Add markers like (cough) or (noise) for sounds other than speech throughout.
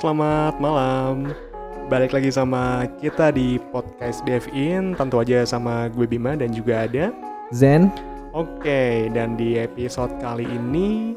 Selamat malam. Balik lagi sama kita di podcast Dev In, tentu aja sama gue Bima dan juga ada. Zen, Oke, dan di episode kali ini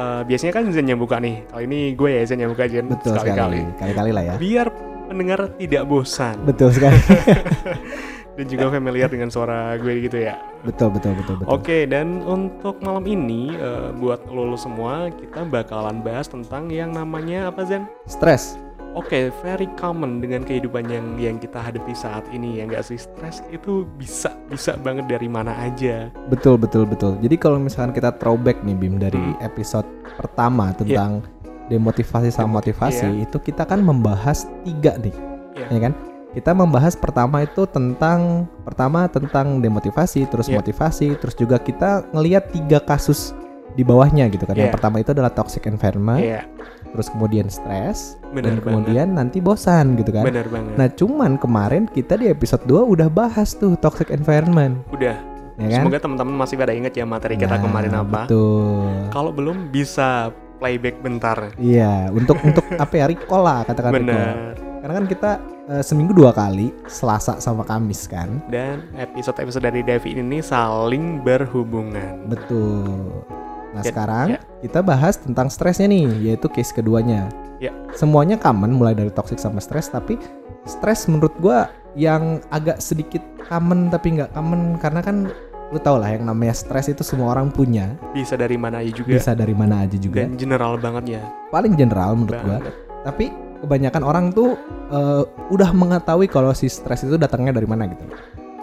eh, biasanya kan Zen yang buka nih. Kali ini gue ya Zen yang buka Zen betul sekali. Kali-kali lah ya. Biar pendengar tidak bosan Betul sekali. (laughs) dan juga familiar dengan suara gue gitu ya. betul, betul, betul, betul. Oke, dan untuk malam ini eh, buat lo semua kita bakalan bahas tentang yang namanya apa Zen? Stres. Oke, very common dengan kehidupan yang yang kita hadapi saat ini ya nggak sih stres itu bisa bisa banget dari mana aja. Betul, betul, betul. Jadi kalau misalkan kita throwback nih Bim dari Hmm. episode pertama tentang demotivasi sama motivasi, itu kita kan membahas tiga nih. Iya. Ya kan? Kita membahas pertama itu tentang pertama tentang demotivasi, terus Iya. motivasi, terus juga kita ngelihat tiga kasus di bawahnya gitu kan. Yang Iya. pertama itu adalah toxic environment, Iya, terus kemudian stres, dan banget. kemudian nanti bosan gitu kan. Benar banget. Nah cuman kemarin kita di episode 2 udah bahas tuh toxic environment Udah. ya kan? Semoga teman-teman masih pada inget ya materi kita Nah, kemarin apa. Betul. Kalau belum bisa playback bentar. Iya, untuk untuk (laughs) apa ya recall lah katakan. Benar. Karena kan kita eh, seminggu dua kali, Selasa sama Kamis kan. Dan episode-episode dari Devi ini saling berhubungan. Betul. Nah Ya, sekarang ya. kita bahas tentang stresnya nih, yaitu case keduanya. Ya. Semuanya common mulai dari toxic sama stres, tapi stres menurut gua yang agak sedikit common tapi nggak common karena kan lu tau lah yang namanya stres itu semua orang punya. Bisa dari mana aja juga. bisa dari mana aja juga. Dan general banget ya. Paling general menurut gua. Banget. Tapi kebanyakan orang tuh eh, udah mengetahui kalau si stres itu datangnya dari mana gitu.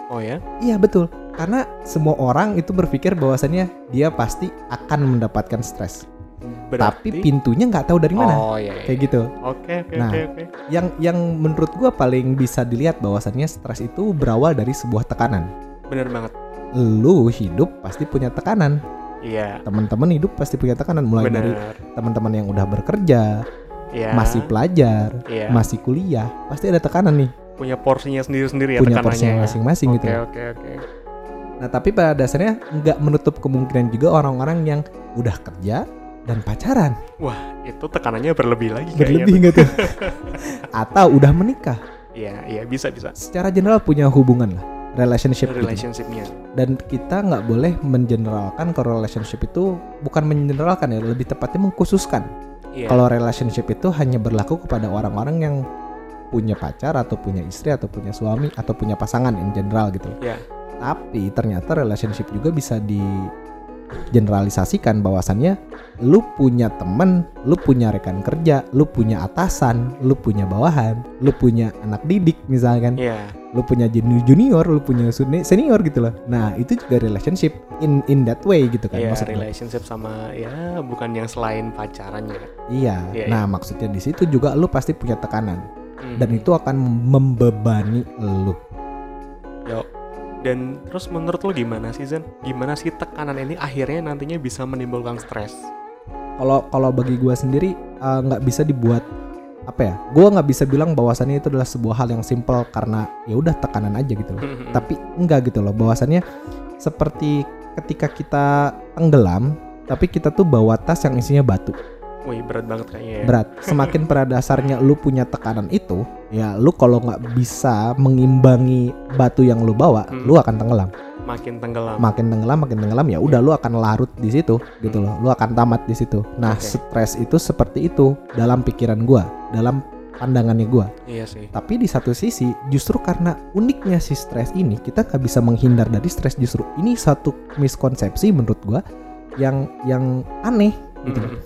Oh ya? Iya betul. Karena semua orang itu berpikir bahwasannya dia pasti akan mendapatkan stres. Berarti Tapi pintunya nggak tahu dari mana. Oh iya. iya. Kayak gitu. Oke, oke, Nah. oke, oke. Yang yang menurut gua paling bisa dilihat bahwasannya stres itu berawal dari sebuah tekanan. Bener banget. Lu hidup pasti punya tekanan. Iya. Teman-teman hidup pasti punya tekanan mulai dari Bener. teman-teman yang udah bekerja, Iya. masih pelajar, Iya. masih kuliah, pasti ada tekanan nih, punya porsinya sendiri-sendiri ya punya tekanannya. porsinya ya. masing-masing gitu. Oke, oke, oke. Nah, tapi pada dasarnya nggak menutup kemungkinan juga orang-orang yang udah kerja dan pacaran Itu tekanannya berlebih lagi berlebih nggak tuh? (laughs) Atau udah menikah, Iya, iya bisa bisa. secara general punya hubungan lah, relationship. gitu. Relationshipnya. Dan kita nggak boleh mengeneralkan kalau relationship itu bukan mengeneralkan ya, lebih tepatnya mengkhususkan. Iya. Kalau relationship itu hanya berlaku kepada orang-orang yang punya pacar atau punya istri atau punya suami atau punya pasangan in general gitu. Iya. Tapi ternyata relationship juga bisa di generalisasikan bahwasannya lu punya temen, lu punya rekan kerja, lu punya atasan, lu punya bawahan, lu punya anak didik misalkan, Iya. lu punya juni- junior, lu punya senior gitu loh. Nah, itu juga relationship in in that way gitu kan Iya, maksudnya. relationship sama ya bukan yang selain pacarannya. Iya. Iya, nah, maksudnya di situ juga lu pasti punya tekanan Hmm. dan itu akan membebani lu. Yo. Dan terus menurut lo gimana sih Zen? Gimana sih tekanan ini akhirnya nantinya bisa menimbulkan stres? Kalau kalau bagi gua sendiri eh, nggak bisa dibuat apa ya? Gua nggak bisa bilang bahwasannya itu adalah sebuah hal yang simple karena ya udah tekanan aja gitu loh. Tapi enggak gitu loh bahwasannya seperti ketika kita tenggelam tapi kita tuh bawa tas yang isinya batu. Wih berat banget kayaknya ya. Berat. Semakin pada dasarnya lu punya tekanan itu, ya lu kalau nggak bisa mengimbangi batu yang lu bawa, Hmm. lu akan tenggelam. Makin tenggelam. makin tenggelam makin tenggelam ya udah lu akan larut di situ gitu loh lu akan tamat di situ nah Oke. stres itu seperti itu dalam pikiran gua dalam pandangannya gua iya sih. tapi di satu sisi justru karena uniknya si stres ini kita nggak bisa menghindar dari stres justru ini satu miskonsepsi menurut gua yang yang aneh gitu. Hmm.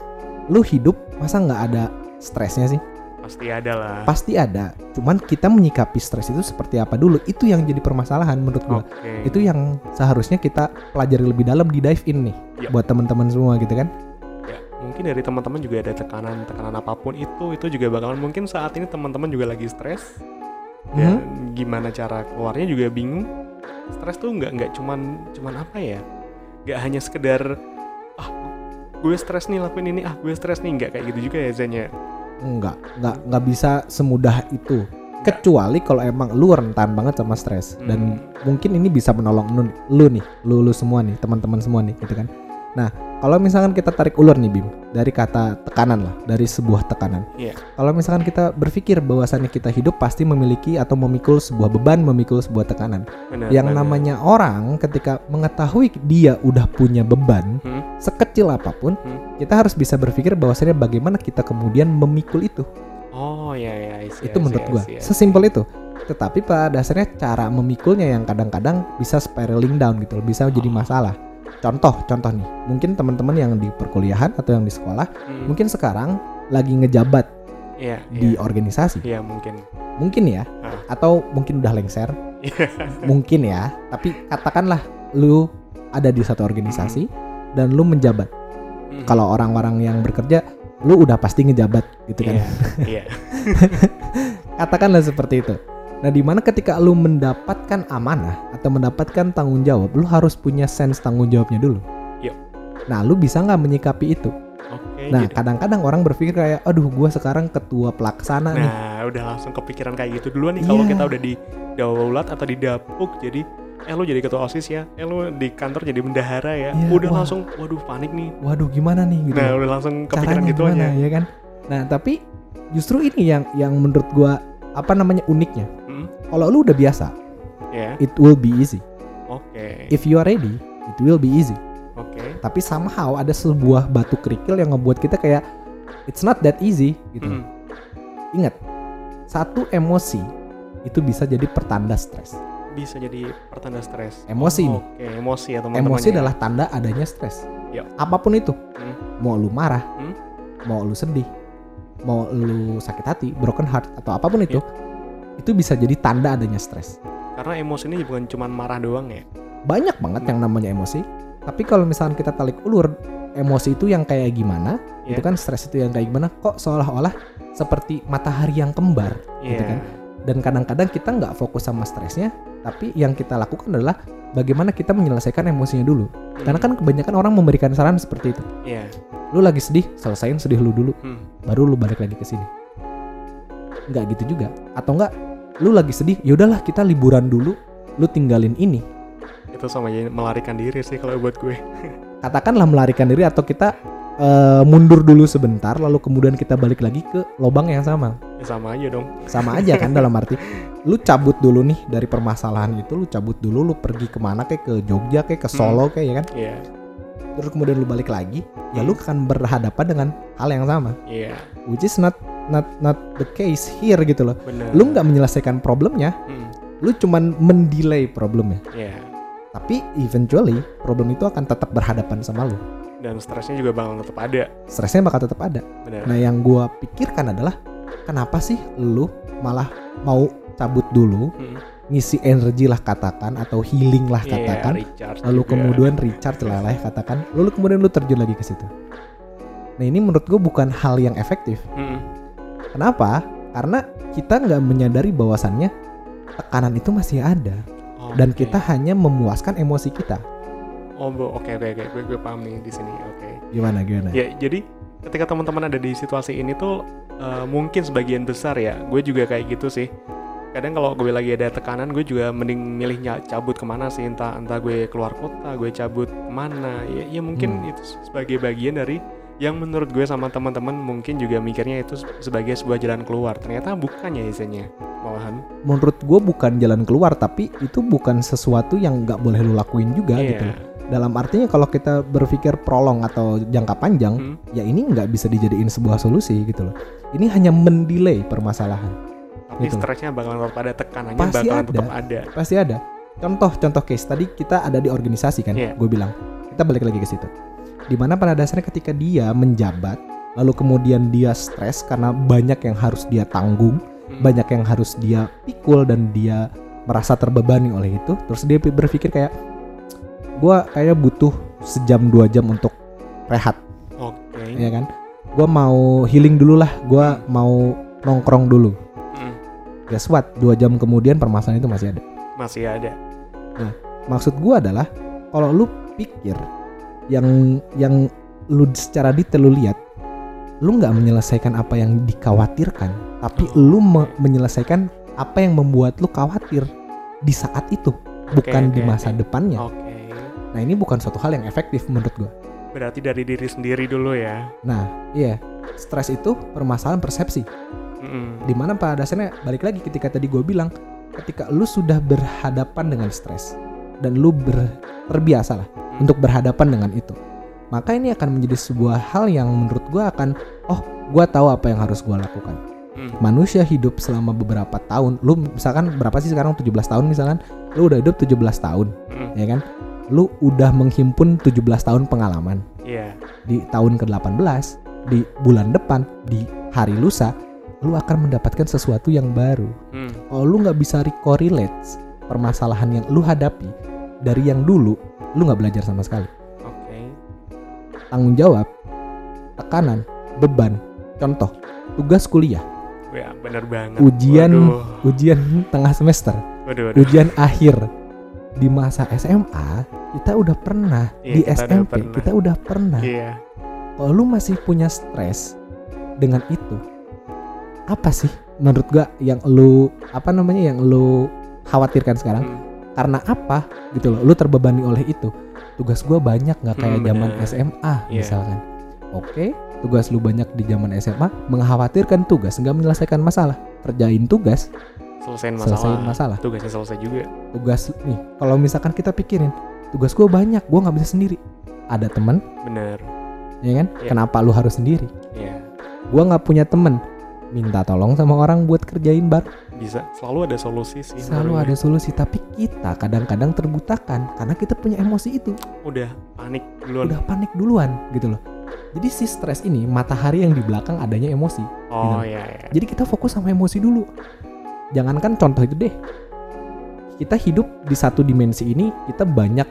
Lu hidup masa nggak ada stresnya sih Pasti ada lah. pasti ada cuman kita menyikapi stres itu seperti apa dulu itu yang jadi permasalahan menurut gua Oke. itu yang seharusnya kita pelajari lebih dalam di dive in nih Ya. buat teman-teman semua gitu kan ya, mungkin dari teman-teman juga ada tekanan tekanan apa pun itu itu juga bakalan mungkin saat ini teman-teman juga lagi stres dan Mhm. gimana cara keluarnya juga bingung stres tuh nggak nggak cuman cuman apa ya nggak hanya sekedar gue stres nih lakuin ini. Ah gue stres nih. Nggak kayak gitu juga ya Zen ya? Nggak nggak nggak bisa semudah itu. Kecuali kalau emang lu rentan banget sama stres. Dan Hmm. mungkin ini bisa menolong lu, lu nih lu lu semua nih teman-teman semua nih gitu kan Kalau misalkan kita tarik ulur nih Bim dari kata tekanan lah, dari sebuah tekanan. Iya. Kalau misalkan kita berpikir bahwasannya kita hidup pasti memiliki atau memikul sebuah beban, memikul sebuah tekanan. Benar, yang benar. namanya orang ketika mengetahui dia udah punya beban Hmm, sekecil apa pun, Hmm. kita harus bisa berpikir bahwasannya bagaimana kita kemudian memikul itu. Oh ya ya, I see, itu I see, menurut see. sesimpel itu. Tetapi pada dasarnya cara memikulnya yang kadang-kadang bisa spiraling down gitu, bisa jadi Oh. masalah. Contoh, contoh nih, mungkin teman-teman yang di perkuliahan atau yang di sekolah, Hmm, mungkin sekarang lagi ngejabat Iya, di iya. organisasi, Iya mungkin. mungkin ya, Ah. atau mungkin udah lengser, Iya. (laughs) mungkin ya. Tapi katakanlah lu ada di satu organisasi dan lu menjabat. Hmm, Kalau orang-orang yang bekerja, lu udah pasti ngejabat gitu kan. Iya. Iya. (laughs) Katakanlah seperti itu. Nah, di mana ketika lu mendapatkan amanah atau mendapatkan tanggung jawab, lu harus punya sense tanggung jawabnya dulu. Yuk. Nah, lu bisa nggak menyikapi itu? Oke. Nah, jadi- kadang-kadang orang berpikir kayak, aduh, gua sekarang ketua pelaksana nih. Nah, udah langsung kepikiran kayak gitu duluan nih kalau Iya. kita udah di daulat atau di dapuk jadi eh lu jadi ketua OSIS ya, eh lu di kantor jadi bendahara ya. Iya, udah wah. langsung waduh panik nih. Waduh, gimana nih gitu. Nah, udah langsung kepikiran Caranya gitu gimana, aja. ya kan? Nah, tapi justru ini yang yang menurut gua apa namanya uniknya. Hmm, Kalau lu udah biasa, ya. it will be easy. Oke. If you are ready, it will be easy. Oke. Tapi somehow ada sebuah batu kerikil yang ngebuat kita kayak it's not that easy gitu. Hmm, Ingat, satu emosi itu bisa jadi pertanda stres. Bisa jadi pertanda stres. Emosi nih. Oke, emosi ya teman-teman. Emosi ya. adalah tanda adanya stres. Yuk. Apa pun itu, Hmm. mau lu marah, Hmm. mau lu sedih, mau lu sakit hati, broken heart atau apa pun itu, Iya. Itu bisa jadi tanda adanya stres. Karena emosi ini bukan cuma marah doang ya. Banyak banget yang namanya emosi. Tapi kalau misalnya kita tarik ulur, emosi itu yang kayak gimana, Iya. itu kan stres itu yang kayak gimana, kok seolah-olah seperti matahari yang kembar. Iya. gitu kan. Dan kadang-kadang kita nggak fokus sama stresnya, tapi yang kita lakukan adalah bagaimana kita menyelesaikan emosinya dulu. Hmm, Karena kan kebanyakan orang memberikan saran seperti itu. Iya. Lu lagi sedih, selesain sedih lu dulu, Hmm. baru lu balik lagi ke sini. Nggak gitu juga. Atau nggak, lu lagi sedih, ya udahlah kita liburan dulu, lu tinggalin ini. Itu sama aja melarikan diri sih kalau buat gue. (laughs) Katakanlah melarikan diri atau kita eh, mundur dulu sebentar, lalu kemudian kita balik lagi ke lubang yang sama. Ya sama aja dong. sama aja kan dalam arti (laughs) lu cabut dulu nih dari permasalahan itu lu cabut dulu lu pergi ke mana kayak ke Jogja kayak ke Solo kayak ya kan Iya. terus kemudian lu balik lagi ya lu akan berhadapan dengan hal yang sama Iya. which is not not not the case here gitu loh Benar. lu nggak menyelesaikan problemnya Hmm, lu cuman mendelay problemnya Iya. tapi eventually problem itu akan tetap berhadapan sama lu Dan stresnya juga bakal tetap ada. stresnya bakal tetap ada Benar. nah yang gua pikirkan adalah kenapa sih lu malah mau cabut dulu Hmm, ngisi energi lah katakan atau healing lah iya, katakan recharge lalu juga. kemudian recharge lah lah katakan lalu kemudian lu terjun lagi ke situ nah ini menurut gue bukan hal yang efektif Hmm, kenapa karena kita nggak menyadari bahwasannya tekanan itu masih ada dan oke. kita hanya memuaskan emosi kita Oh, oke oke oke, gue gue paham nih di sini. Oke. gimana gimana Ya, jadi ketika teman-teman ada di situasi ini tuh eh, mungkin sebagian besar ya, gue juga kayak gitu sih. Kadang kalau gue lagi ada tekanan, gue juga mending milihnya cabut ke mana sih, entah entah gue keluar kota, gue cabut ke mana. Ya, ya mungkin Hmm. itu sebagai bagian dari yang menurut gue sama teman-teman mungkin juga mikirnya itu sebagai sebuah jalan keluar. Ternyata bukan ya isinya, malahan. menurut gue bukan jalan keluar tapi itu bukan sesuatu yang nggak boleh lu lakuin juga Iya. gitu loh. dalam artinya kalau kita berpikir prolong atau jangka panjang Hmm, ya ini nggak bisa dijadiin sebuah solusi gitu loh ini hanya mendelay permasalahan tapi Gitu. stresnya bakalan tetap ada, tekanannya Pasti bakalan ada. tetap ada. pasti ada contoh contoh case tadi kita ada di organisasi kan Iya. gue bilang kita balik lagi ke situ di mana pada dasarnya ketika dia menjabat lalu kemudian dia stres karena banyak yang harus dia tanggung Hmm, banyak yang harus dia pikul dan dia merasa terbebani oleh itu terus dia berpikir kayak gue kayak butuh sejam dua jam untuk rehat. Oke. ya kan? Gue mau healing dulu lah gue mau nongkrong dulu. Hmm, guess what? Dua jam kemudian permasalahan itu masih ada. Masih ada. maksud gua adalah kalau lu pikir yang yang lu secara detail lu lihat lu nggak menyelesaikan apa yang dikhawatirkan tapi lu me- menyelesaikan apa yang membuat lu khawatir di saat itu bukan di oke, masa oke. depannya Oke. nah ini bukan suatu hal yang efektif menurut gua Berarti dari diri sendiri dulu ya. Nah, iya, stres itu permasalahan persepsi. Mm-mm. Di mana pada dasarnya balik lagi ketika tadi gue bilang, ketika lu sudah berhadapan dengan stres dan lu ber- terbiasa lah untuk berhadapan dengan itu, maka ini akan menjadi sebuah hal yang menurut gue akan, oh, gue tahu apa yang harus gue lakukan. Mm. Manusia hidup selama beberapa tahun, lu misalkan berapa sih sekarang 17 tahun misalkan, lu udah hidup 17 tahun, Mm. ya kan? Lu udah menghimpun 17 tahun pengalaman. Iya. di tahun ke-18, di bulan depan, di hari lusa, lu akan mendapatkan sesuatu yang baru. Mm. Kalau lu nggak bisa correlate permasalahan yang lu hadapi dari yang dulu, lu nggak belajar sama sekali. Oke. Tanggung jawab, tekanan, beban, contoh, tugas kuliah, Ya, benar banget. Ujian. Waduh. ujian tengah semester, Waduh, waduh. ujian akhir. Di masa SMA, kita udah pernah. Iya, di kita udah SMP, pernah. kita udah pernah. Iya. kalau lu masih punya stres dengan itu apa sih menurut gua yang lu apa namanya yang lu khawatirkan sekarang Mm. Karena apa gitu loh lu terbebani oleh itu tugas gua banyak nggak kayak Hmm, zaman bener. SMA Iya. misalkan oke tugas lu banyak di zaman SMA mengkhawatirkan tugas nggak menyelesaikan masalah kerjain tugas Selesaiin masalah. selesaiin masalah Tugasnya selesai juga. tugas nih kalau misalkan kita pikirin tugas gua banyak gua nggak bisa sendiri ada teman Bener. ya kan Iya. kenapa lu harus sendiri Iya. gua nggak punya temen minta tolong sama orang buat kerjain bar Bisa. Selalu ada solusi sih. selalu ada solusi tapi kita kadang-kadang terbutakan karena kita punya emosi itu. Udah panik duluan. udah panik duluan gitu loh jadi si stres ini matahari yang di belakang adanya emosi Oh gitu. iya iya. jadi kita fokus sama emosi dulu jangankan contoh itu deh kita hidup di satu dimensi ini kita banyak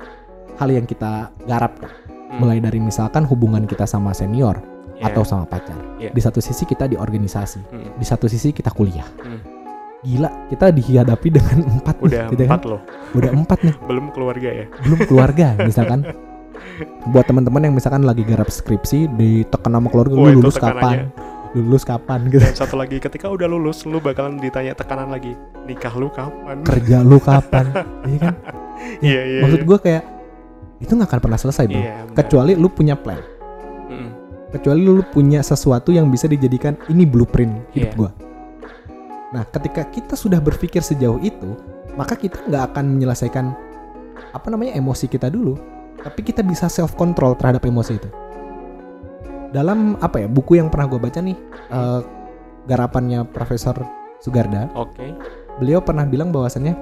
hal yang kita garap kan. Hmm. mulai dari misalkan hubungan kita sama senior Iya. atau sama pacar Iya. di satu sisi kita di organisasi Hmm. di satu sisi kita kuliah. Hmm. Gila, kita dihadapi dengan (laughs) empat nih, Udah gitu kan? empat loh. Udah empat nih, (laughs) Belum keluarga ya. belum keluarga (laughs) misalkan. Buat teman-teman yang misalkan lagi garap skripsi, ditekan sama keluarga, Wah, lu lulus kapan? Lulus kapan gitu. Dan satu lagi ketika udah lulus lu bakalan ditanya tekanan lagi. Nikah lu kapan? Kerja lu kapan? Iya kan? Iya iya. Maksud gue kayak itu nggak akan pernah selesai, bro. Iya. benar. Kecuali lu punya plan. Mm-mm. Kecuali lu punya sesuatu yang bisa dijadikan ini blueprint hidup Iya. gua. Nah, ketika kita sudah berpikir sejauh itu, maka kita nggak akan menyelesaikan apa namanya emosi kita dulu, tapi kita bisa self control terhadap emosi itu. Dalam apa ya buku yang pernah gue baca nih, eh, garapannya Profesor Sugarda, Oke. beliau pernah bilang bahwasannya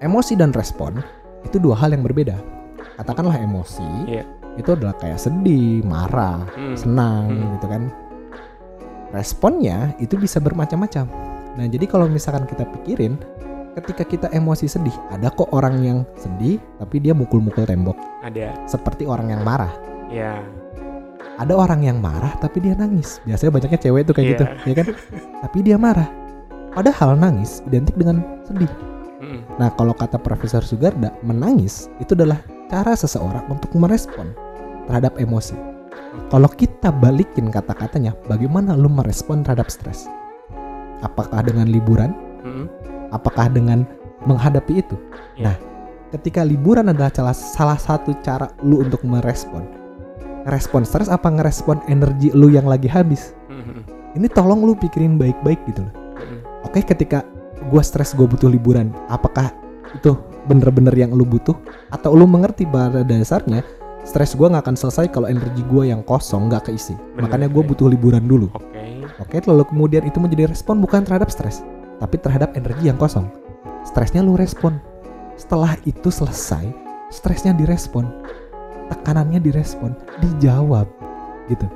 emosi dan respon itu dua hal yang berbeda. Katakanlah emosi Iya. itu adalah kayak sedih, marah, Hmm. senang Hmm. gitu kan. Responnya itu bisa bermacam-macam. Nah, jadi kalau misalkan kita pikirin ketika kita emosi sedih, ada kok orang yang sedih tapi dia mukul-mukul tembok Ada. seperti orang yang marah. Ya. Ada orang yang marah tapi dia nangis. Biasanya banyaknya cewek tuh kayak Iya. gitu, ya kan? tapi dia marah. Padahal nangis identik dengan sedih. Nah, kalau kata Profesor Sugarda, menangis itu adalah cara seseorang untuk merespon terhadap emosi. Kalau kita balikin kata-katanya, bagaimana lu merespon terhadap stres? Apakah dengan liburan? Mm-mm. Apakah dengan menghadapi itu? Iya. Nah, ketika liburan adalah salah, salah satu cara lu untuk merespon. Respon stres apa ngerespon energi lu yang lagi habis? Mm-mm. Ini tolong lu pikirin baik-baik gitu loh. Mm-mm. Oke, ketika gua stres, gue butuh liburan. Apakah itu bener-bener yang lu butuh? Atau lu mengerti pada dasarnya stres gua nggak akan selesai kalau energi gua yang kosong nggak keisi. Bener, Makanya gue butuh liburan dulu. Oke. Oke, lalu kemudian itu menjadi respon bukan terhadap stres, tapi terhadap energi yang kosong. Stresnya lu respon. Setelah itu selesai, stresnya direspon, tekanannya direspon, dijawab, gitu.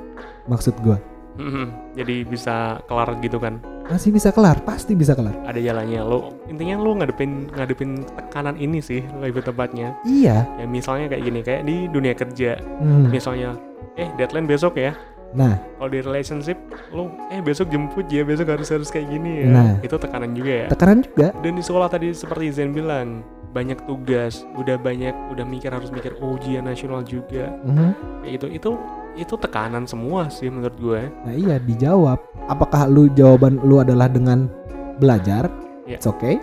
Maksud gua Mm-mm. Jadi bisa kelar gitu kan. masih bisa kelar, pasti bisa kelar. Ada jalannya. Lo intinya lo ngadepin ngadepin tekanan ini sih lebih tepatnya. Iya. Ya misalnya kayak gini, kayak di dunia kerja. Hmm. Misalnya, eh deadline besok ya. Nah, Kalau di relationship, lo eh besok jemput ya, besok harus harus kayak gini ya. Nah. Itu tekanan juga ya. tekanan juga. Dan di sekolah tadi seperti Zen bilang, banyak tugas, udah banyak, udah mikir harus mikir oh, ujian nasional juga. Mhm. Kayak gitu. Itu itu tekanan semua sih menurut gue. Nah iya dijawab. Apakah lu jawaban lu adalah dengan belajar? Iya. It's okay.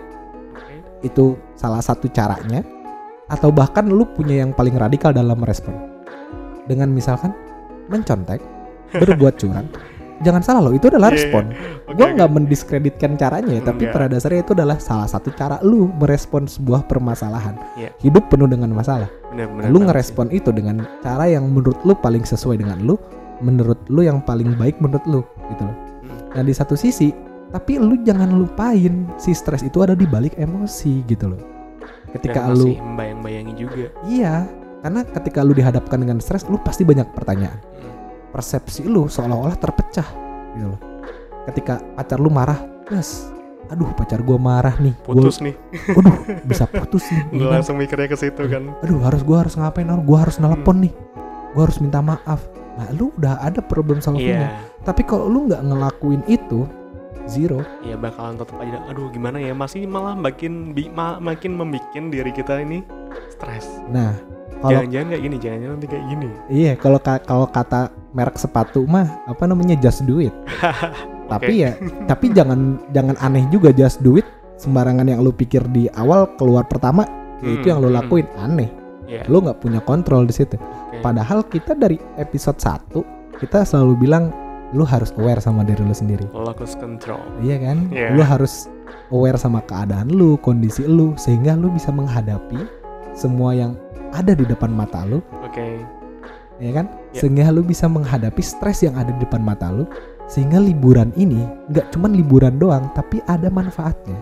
Oke. Itu salah satu caranya. Atau bahkan lu punya yang paling radikal dalam merespon. dengan misalkan mencontek, berbuat curang. Jangan salah loh, itu adalah Iya, iya. respon. Oke, Gue oke. nggak mendiskreditkan caranya, ya, tapi Enggak. pada dasarnya itu adalah salah satu cara lu merespon sebuah permasalahan. Iya. Hidup penuh dengan masalah. Bener, bener lu ngerespon itu dengan cara yang menurut lu paling sesuai dengan lu, menurut lu yang paling baik menurut lu, gitu loh. Nah di satu sisi, tapi lu jangan lupain si stres itu ada di balik emosi gitu loh. sih. Ketika Dan lu membayang-bayangi juga. iya, karena ketika lu dihadapkan dengan stres, lu pasti banyak pertanyaan. Persepsi lu seolah-olah terpecah gitu loh. Ketika pacar lu marah, yes, aduh pacar gua marah nih, Gua- Putus nih. waduh bisa (laughs) putus nih. Gue Gimana? langsung mikirnya ke situ kan. aduh harus gua harus ngapain harus gua harus nelpon Hmm. nih gua harus minta maaf nah lu udah ada problem solvingnya Iya. tapi kalau lu nggak ngelakuin itu zero ya bakalan tetap aja aduh gimana ya masih malah makin bi- ma- makin membikin diri kita ini stres nah kalau jangan-jangan kayak gini jangan-jangan nanti kayak gini iya kalau ka- kalau kata merek sepatu mah apa namanya just do it tapi ya tapi jangan jangan aneh juga just do it sembarangan yang lu pikir di awal keluar pertama ya itu Hmm, yang lu hmm. lakuin aneh. Ya lu nggak punya kontrol di situ. Oke. padahal kita dari episode 1 kita selalu bilang lu harus aware sama diri lu sendiri. Locus control Iya kan? Iya. Lu harus aware sama keadaan lu, kondisi lu sehingga lu bisa menghadapi semua yang ada di depan mata lu, oke ya kan? Ya. Sehingga lu bisa menghadapi stres yang ada di depan mata lu sehingga liburan ini nggak cuman liburan doang tapi ada manfaatnya.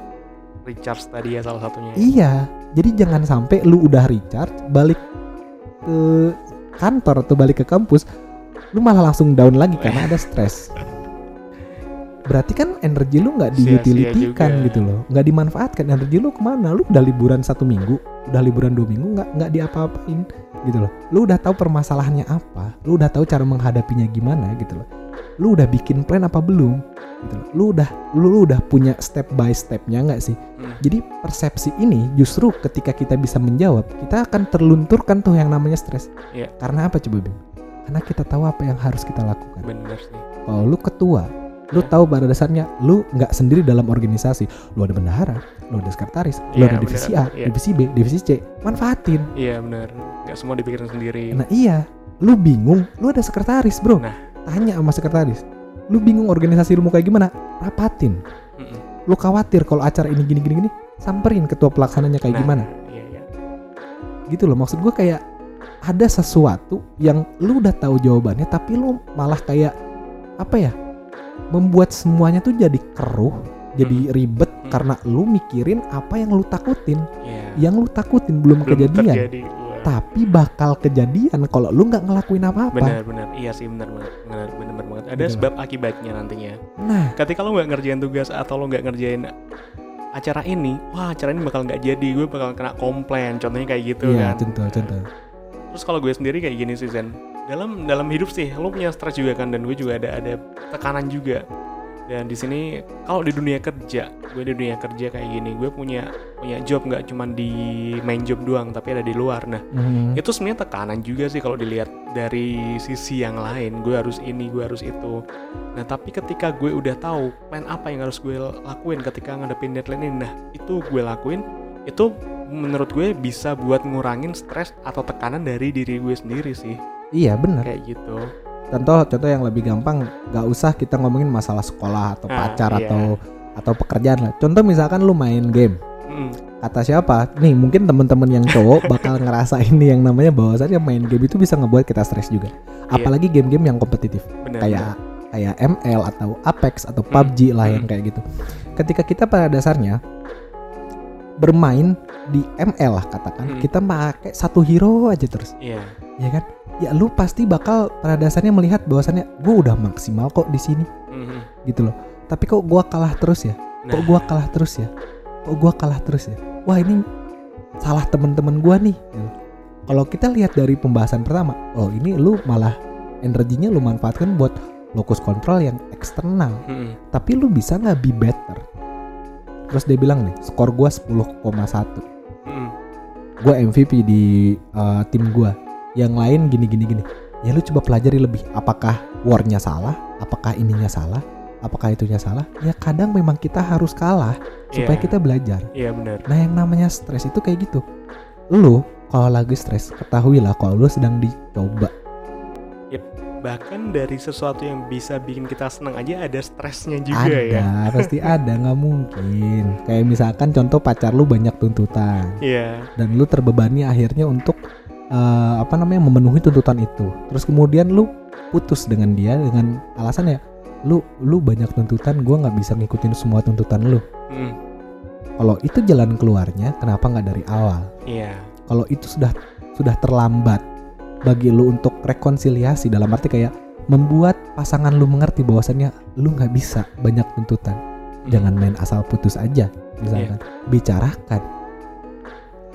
recharge tadi ya salah satunya Iya. Jadi jangan sampai lu udah recharge balik ke kantor atau balik ke kampus lu malah langsung down lagi karena ada stres. Berarti kan energi lu nggak diutilitikan gitu loh, nggak dimanfaatkan. Energi lu ke mana? Lu udah liburan satu minggu, udah liburan dua minggu nggak nggak diapa-apain gitu loh. Lu udah tahu permasalahannya apa, lu udah tahu cara menghadapinya gimana gitu loh. Lu udah bikin plan apa belum? Gitu loh. Lu udah lu, lu udah punya step by stepnya nggak sih? Hmm. Jadi persepsi ini justru ketika kita bisa menjawab, kita akan terlunturkan tuh yang namanya stres. Iya. Karena apa coba Bim? Karena kita tahu apa yang harus kita lakukan. bener sih Kalau lu ketua, lu tahu pada dasarnya lu nggak sendiri dalam organisasi. Lu ada bendahara, lu ada sekretaris, lu Iya, ada divisi benar. A, Iya. divisi B, divisi C. Manfaatin. iya bener nggak semua dipikirin sendiri Nah iya, lu bingung, lu ada sekretaris bro. Nah. Tanya sama sekretaris. Lu bingung organisasi lu mau kayak gimana? Rapatin. Mm-mm. Lu khawatir kalau acara ini gini gini gini, samperin ketua pelaksananya kayak Nah, gimana. iya iya gitu loh maksud gue kayak ada sesuatu yang lu udah tahu jawabannya tapi lu malah kayak apa ya membuat semuanya tuh jadi keruh jadi ribet Hmm. karena lu mikirin apa yang lu takutin. Iya. Yang lu takutin belum, belum kejadian. terjadi tapi bakal kejadian kalau lu nggak ngelakuin apa-apa. Benar benar. Iya sih benar banget. Benar benar benar banget. Ada Gitu. sebab akibatnya nantinya. Nah. Ketika lo nggak ngerjain tugas atau lo nggak ngerjain acara ini wah acara ini bakal nggak jadi. Gue bakal kena komplain contohnya kayak gitu iya kan. contoh contoh. Terus kalau gue sendiri kayak gini sih Zen dalam dalam hidup sih lo punya stres juga kan dan gue juga ada ada tekanan juga. Dan di sini kalau di dunia kerja gue di dunia kerja kayak gini gue punya punya job nggak cuma di main job doang tapi ada di luar. Nah Mhm. itu sebenarnya tekanan juga sih kalau dilihat dari sisi yang lain. Gue harus ini gue harus itu. Nah tapi ketika gue udah tahu plan apa yang harus gue lakuin ketika ngadepin deadline ini nah itu gue lakuin itu menurut gue bisa buat ngurangin stres atau tekanan dari diri gue sendiri sih iya benar kayak gitu. Contoh contoh yang lebih gampang nggak usah kita ngomongin masalah sekolah atau Ah, pacar iya. atau atau pekerjaan lah. Contoh misalkan lu main game. Mm, kata siapa? Nih mungkin teman-teman yang cowok (laughs) bakal ngerasain nih yang namanya bahwasannya main game itu bisa ngebuat kita stres juga. Iya. apalagi game-game yang kompetitif. Benar kayak kayak ML atau Apex atau Hmm, PUBG lah yang hmm. kayak gitu. Ketika kita pada dasarnya bermain di ML lah katakan Hmm. kita pakai satu hero aja terus. Iya ya kan? Ya lu pasti bakal pada dasarnya melihat bahwasannya gue udah maksimal kok di sini. Mhm. gitu loh. Tapi kok gua kalah terus ya? Nah, kok gua kalah terus ya? Kok gua kalah terus ya? Wah ini salah temen-temen gua nih. Gitu. kalau kita lihat dari pembahasan pertama oh ini lu malah energinya lu manfaatkan buat locus control yang eksternal. Mhm. tapi lu bisa nggak be better? Terus dia bilang nih skor gua 10,1 Mhm. gua MVP di uh, tim gua yang lain gini gini gini. Ya lu coba pelajari lebih apakah warnya salah? Apakah ininya salah? Apakah itunya salah? Ya kadang memang kita harus kalah supaya Iya. kita belajar. Iya benar. Nah yang namanya stres itu kayak gitu. Lu kalau lagi stres ketahuilah kalau lu sedang dicoba. Bahkan dari sesuatu yang bisa bikin kita senang aja ada stresnya juga ada, ya. (laughs) pasti ada, nggak mungkin. Kayak misalkan contoh pacar lu banyak tuntutan. Iya. Dan lu terbebani akhirnya untuk eh, apa namanya memenuhi tuntutan itu. Terus kemudian lu putus dengan dia dengan alasan ya lu lu banyak tuntutan, gua nggak bisa ngikutin semua tuntutan lu. Mm, Kalau itu jalan keluarnya, kenapa nggak dari awal? iya. Kalau itu sudah sudah terlambat bagi lu untuk rekonsiliasi dalam arti kayak membuat pasangan lu mengerti bahwasannya lu nggak bisa banyak tuntutan. Mm, jangan main asal putus aja misalkan. Bicarakan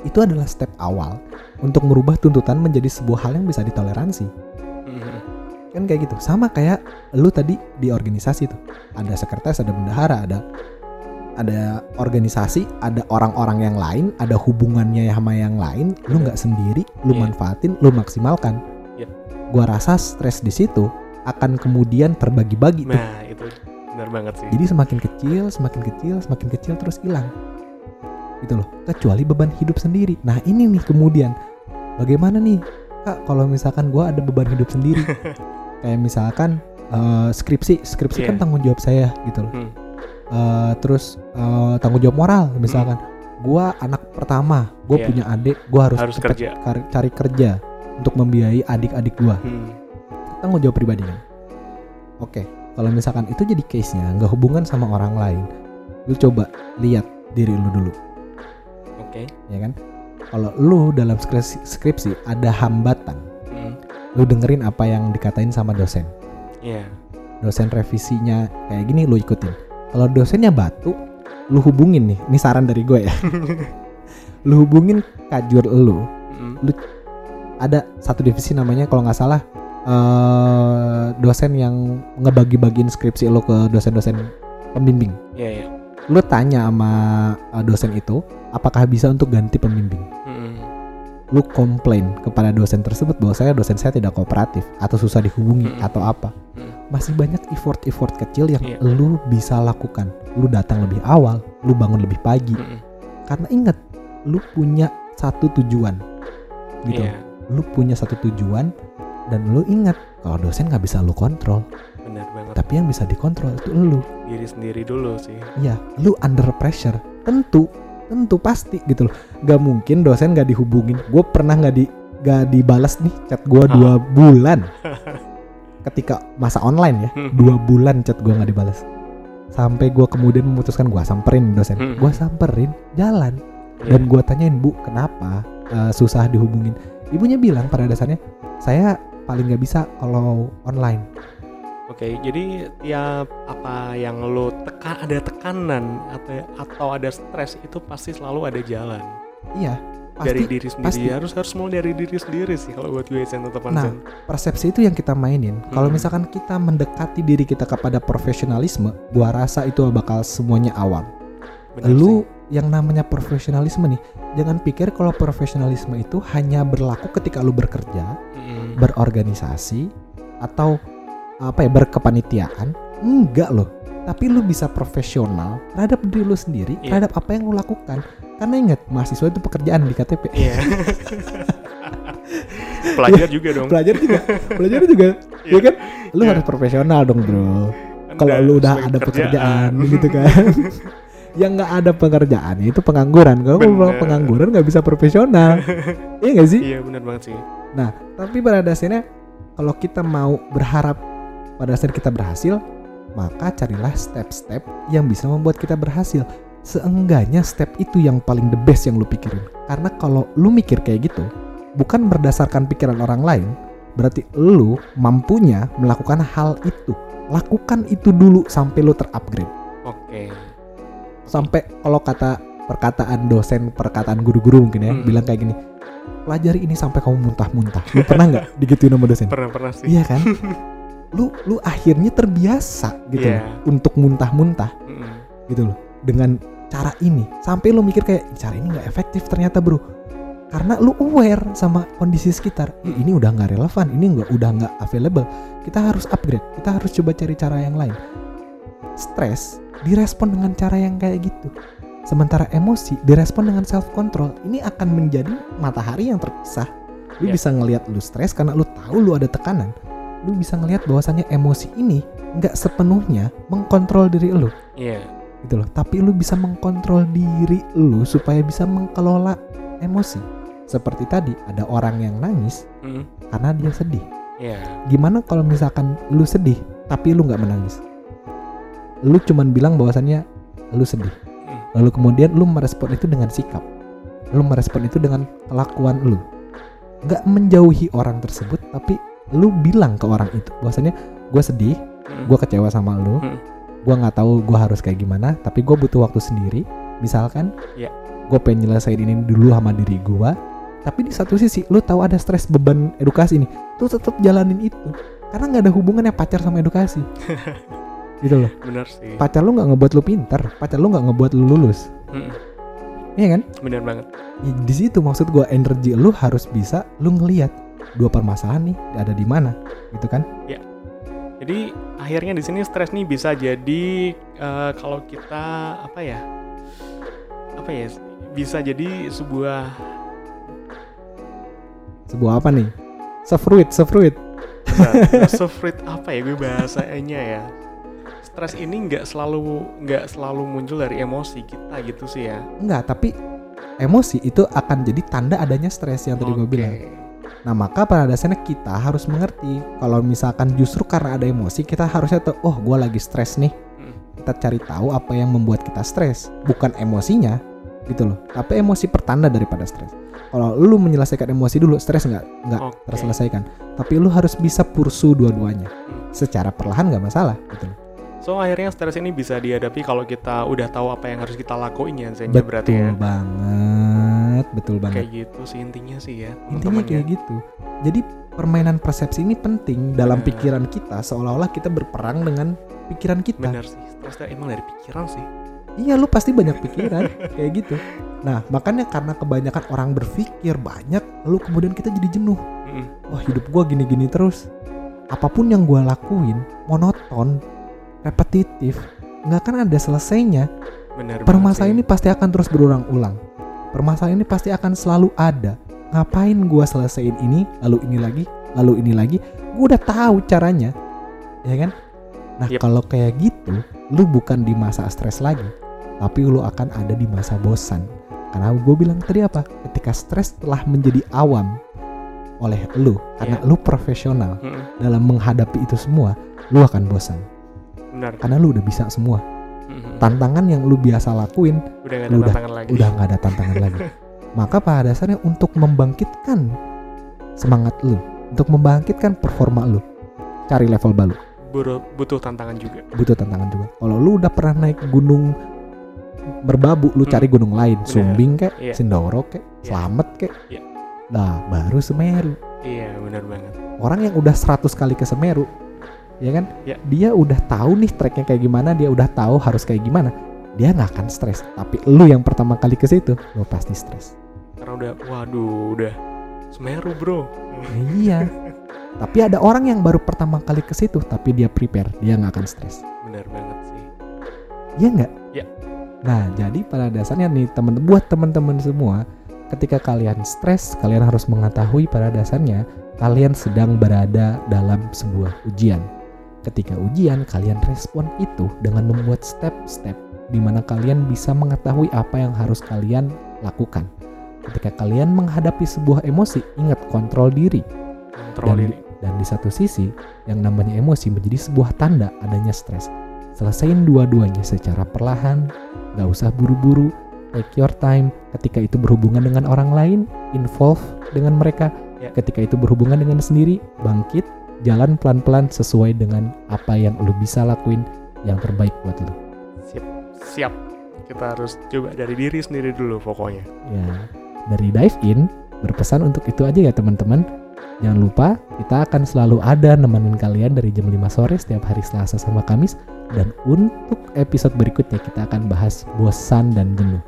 itu adalah step awal untuk merubah tuntutan menjadi sebuah hal yang bisa ditoleransi. Mm, kan kayak gitu. Sama kayak lu tadi di organisasi tuh. Ada sekretaris ada bendahara ada ada organisasi ada orang-orang yang lain ada hubungannya sama yang lain. Lu nggak sendiri lu Iya. manfaatin lu maksimalkan. Yep. gua rasa stres di situ akan kemudian terbagi-bagi tuh. Nah itu benar banget sih. Jadi semakin kecil semakin kecil semakin kecil terus hilang gitu loh. Kecuali beban hidup sendiri. Nah ini nih kemudian. Bagaimana nih kak kalau misalkan gua ada beban hidup sendiri? (laughs) Kayak misalkan eh, skripsi. Skripsi Iya. kan tanggung jawab saya gitu loh. Hmm. Eh, terus eh, tanggung jawab moral misalkan. Gua anak pertama. Gue Iya. punya adik. Gua harus, Harus kerja. cari, cari kerja untuk membiayai adik-adik gua. Hmm, tanggung jawab pribadi kan? Oke. Kalau misalkan itu jadi case nya nggak hubungan sama orang lain. Lu coba lihat diri lu dulu oke. Ya kan? Kalau lu dalam skripsi, skripsi ada hambatan Mm, lu dengerin apa yang dikatain sama dosen. Iya. Dosen revisinya kayak gini lu ikutin. Kalau dosennya batu lu hubungin nih ini saran dari gue ya. (laughs) Lu hubungin kajur lu Mm, ada satu divisi namanya kalau nggak salah eh dosen yang ngebagi-bagiin skripsi lo ke dosen-dosen pembimbing. Iya iya lu tanya sama eh, dosen itu apakah bisa untuk ganti pembimbing? Lu komplain kepada dosen tersebut bahwa saya dosen saya tidak kooperatif atau susah dihubungi Mm-mm. atau apa. Masih banyak effort-effort kecil yang Iya. lu bisa lakukan. Lu datang lebih awal lu bangun lebih pagi. Mm, karena ingat lu punya satu tujuan gitu. Iya. Lu punya satu tujuan dan lu ingat kalau dosen nggak bisa lu kontrol benar banget. Tapi yang bisa dikontrol itu lu. Diri sendiri dulu sih. Iya, lu under pressure. Tentu tentu pasti gitu loh. Nggak mungkin dosen nggak dihubungin. Gue pernah nggak di nggak dibalas nih chat gue Ah. dua (laughs) bulan. Ketika masa online ya Hmm. dua bulan chat gue nggak dibalas sampai gue kemudian memutuskan gue samperin dosen. Hmm. gue samperin jalan. Iya. dan gue tanyain bu kenapa eh, susah dihubungin? Ibunya bilang pada dasarnya saya paling nggak bisa kalau online Oke, jadi tiap apa yang lo tekan ada tekanan atau atau ada stres itu pasti selalu ada jalan iya dari pasti diri sendiri. pasti. Harus harus mulai dari diri sendiri sih kalau buat gue Sen tetap Nah, Sen. persepsi itu yang kita mainin. Kalau Hmm. misalkan kita mendekati diri kita kepada profesionalisme, gua rasa itu bakal semuanya awam. Benar Lu yang namanya profesionalisme nih, jangan pikir kalau profesionalisme itu hanya berlaku ketika lu bekerja, sih. Mm, berorganisasi atau apa ya berkepanitiaan. Enggak loh. Tapi lu bisa profesional terhadap diri lu sendiri, Iya. terhadap apa yang lu lakukan. Karena ingat, mahasiswa itu pekerjaan di KTP. Iya. (laughs) Pelajar juga dong. Pelajar juga, pelajar juga, Iya. ya kan? Lu Iya. harus profesional dong, bro. Kalau lu udah ada pekerjaan (laughs) gitu kan yang nggak ada pekerjaan itu pengangguran kalau pengangguran nggak bisa profesional iya nggak sih iya benar banget sih. nah tapi pada dasarnya kalau kita mau berharap pada dasarnya kita berhasil maka carilah step-step yang bisa membuat kita berhasil. Seenggaknya step itu yang paling the best yang lu pikirin. Karena kalau lu mikir kayak gitu bukan berdasarkan pikiran orang lain berarti lu mampunya melakukan hal itu. Lakukan itu dulu sampai lu terupgrade. Oke. sampai kalau kata perkataan dosen perkataan guru-guru mungkin ya Hmm. bilang kayak gini pelajari ini sampai kamu muntah-muntah. Lu pernah nggak (laughs) digituin sama dosen? Pernah pernah sih. iya kan (laughs) lu lu akhirnya terbiasa gitu Iya. loh, untuk muntah-muntah Mm-mm. gitu loh dengan cara ini. Sampai lu mikir kayak cara ini nggak efektif ternyata bro. Karena lu aware sama kondisi sekitar "Ih, ini udah nggak relevan ini nggak udah nggak available. Kita harus upgrade kita harus coba cari cara yang lain. Stres direspon dengan cara yang kayak gitu. Sementara emosi direspon dengan self control ini akan menjadi matahari yang terpisah. Lu Ya. bisa ngelihat lu stres karena lu tahu lu ada tekanan lu bisa ngelihat bahwasannya emosi ini nggak sepenuhnya mengkontrol diri lu. Iya. gitu loh. Tapi lu bisa mengkontrol diri lu supaya bisa mengelola emosi. Seperti tadi ada orang yang nangis Mm, karena dia sedih. Iya. gimana kalau misalkan lu sedih tapi lu nggak menangis? Lu cuman bilang bahwasannya lu sedih. Mm, lalu kemudian lu merespon itu dengan sikap. Lu merespon itu dengan kelakuan lu. Nggak menjauhi orang tersebut tapi lu bilang ke orang itu bahwasannya gue sedih mm, gue kecewa sama lu Hmm. gue nggak tahu gue harus kayak gimana tapi gue butuh waktu sendiri. Misalkan Ya. gue pengen nyelesain ini dulu sama diri gue tapi di satu sisi lu tahu ada stres beban edukasi nih lu tetap jalanin itu. Karena nggak ada hubungannya pacar sama edukasi. (laughs) Gitu loh. Bener sih. pacar lu nggak ngebuat lu pinter pacar lu nggak ngebuat lu lulus. Mm, iya kan? Bener banget. Ya, di situ maksud gue energi lu harus bisa lu ngelihat dua permasalahan nih ada di mana gitu kan Jadi akhirnya di sini stres nih bisa jadi eh, kalau kita apa ya? Apa ya? Bisa jadi sebuah sebuah apa nih sefruit sefruit Bentar, (laughs) sefruit apa ya gue bahasanya ya stres ini nggak selalu nggak selalu muncul dari emosi kita gitu sih ya enggak tapi emosi itu akan jadi tanda adanya stres yang tadi gue Oke. bilang nah maka pada dasarnya kita harus mengerti kalau misalkan justru karena ada emosi kita harusnya tahu oh gue lagi stres nih. Hmm. kita cari tahu apa yang membuat kita stres bukan emosinya gitu loh. Tapi emosi pertanda daripada stres. Kalau lu menyelesaikan emosi dulu stres nggak nggak Oke. terselesaikan. Tapi lu harus bisa pursu dua-duanya. Hmm. secara perlahan nggak masalah gitu loh. So akhirnya stres ini bisa dihadapi kalau kita udah tahu apa yang harus kita lakuin ya Zen betul berarti ya? Banget betul banget. Kayak gitu sih intinya sih ya intinya teman-teman ya. kayak gitu. Jadi permainan persepsi ini penting dalam Benar. pikiran kita seolah-olah kita berperang dengan pikiran kita. Bener sih stres tuh emang dari pikiran sih. Iya lu pasti banyak pikiran (laughs) kayak gitu. Nah makanya karena kebanyakan orang berpikir banyak lalu kemudian kita jadi jenuh. Mm, wah hidup gua gini-gini terus. Apa pun yang gua lakuin monoton repetitif nggak akan ada selesainya. Bener permasalahan ini pasti akan terus berulang-ulang permasalahan ini pasti akan selalu ada. Ngapain gua selesaiin ini lalu ini lagi lalu ini lagi? Gua udah tahu caranya. Ya kan? Nah Yep. kalau kayak gitu lu bukan di masa stres lagi tapi lu akan ada di masa bosan. Karena gue bilang tadi apa? Ketika stres telah menjadi awam oleh lu karena Iya. lu profesional Mm, dalam menghadapi itu semua lu akan bosan. Benar. Karena lu udah bisa semua Tantangan yang lu biasa lakuin udah gak ada udah- tantangan lagi udah ada tantangan lagi. (laughs) Maka pada dasarnya untuk membangkitkan semangat lu, untuk membangkitkan performa lu, cari level baru, butuh tantangan juga butuh tantangan juga. Kalau lu udah pernah naik gunung berbabu, lu Hmm. cari gunung lain, Bener. Sumbing kek, Iya. Sindoro kek, Iya. Slamet kek. Iya. Nah, baru Semeru. iya benar banget Orang yang udah 100 kali ke Semeru, ya kan? Iya. Dia udah tahu nih treknya kayak gimana, dia udah tahu harus kayak gimana. Dia nggak akan stres. Tapi lu yang pertama kali ke situ, lu pasti stres. karena udah waduh udah Semeru bro Iya. tapi ada orang yang baru pertama kali ke situ tapi dia prepare, dia nggak akan stres. benar banget sih Iya nggak? Iya. Nah, jadi pada dasarnya nih temen buat teman-teman semua, ketika kalian stres, kalian harus mengetahui pada dasarnya kalian sedang berada dalam sebuah ujian. Ketika ujian, kalian respon itu dengan membuat step-step di mana kalian bisa mengetahui apa yang harus kalian lakukan. Ketika kalian menghadapi sebuah emosi, ingat kontrol diri. kontrol Dan, diri dan di satu sisi, yang namanya emosi menjadi sebuah tanda adanya stres. Selesain dua-duanya secara perlahan, gak usah buru-buru, take your time. Ketika itu berhubungan dengan orang lain, involve dengan mereka. Ya. Ketika itu berhubungan dengan sendiri, bangkit, jalan pelan-pelan sesuai dengan apa yang lo bisa lakuin yang terbaik buat lo. siap siap kita harus coba dari diri sendiri dulu pokoknya Ya, dari dive in berpesan untuk itu aja ya teman-teman. Jangan lupa kita akan selalu ada nemenin kalian dari jam 5 sore setiap hari Selasa sama Kamis dan untuk episode berikutnya kita akan bahas bosan dan jenuh.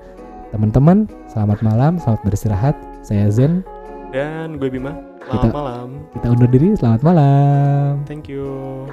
Teman-teman, selamat malam, selamat beristirahat. Saya Zen, dan gue Bima selamat Kita- malam kita undur diri, selamat malam. thank you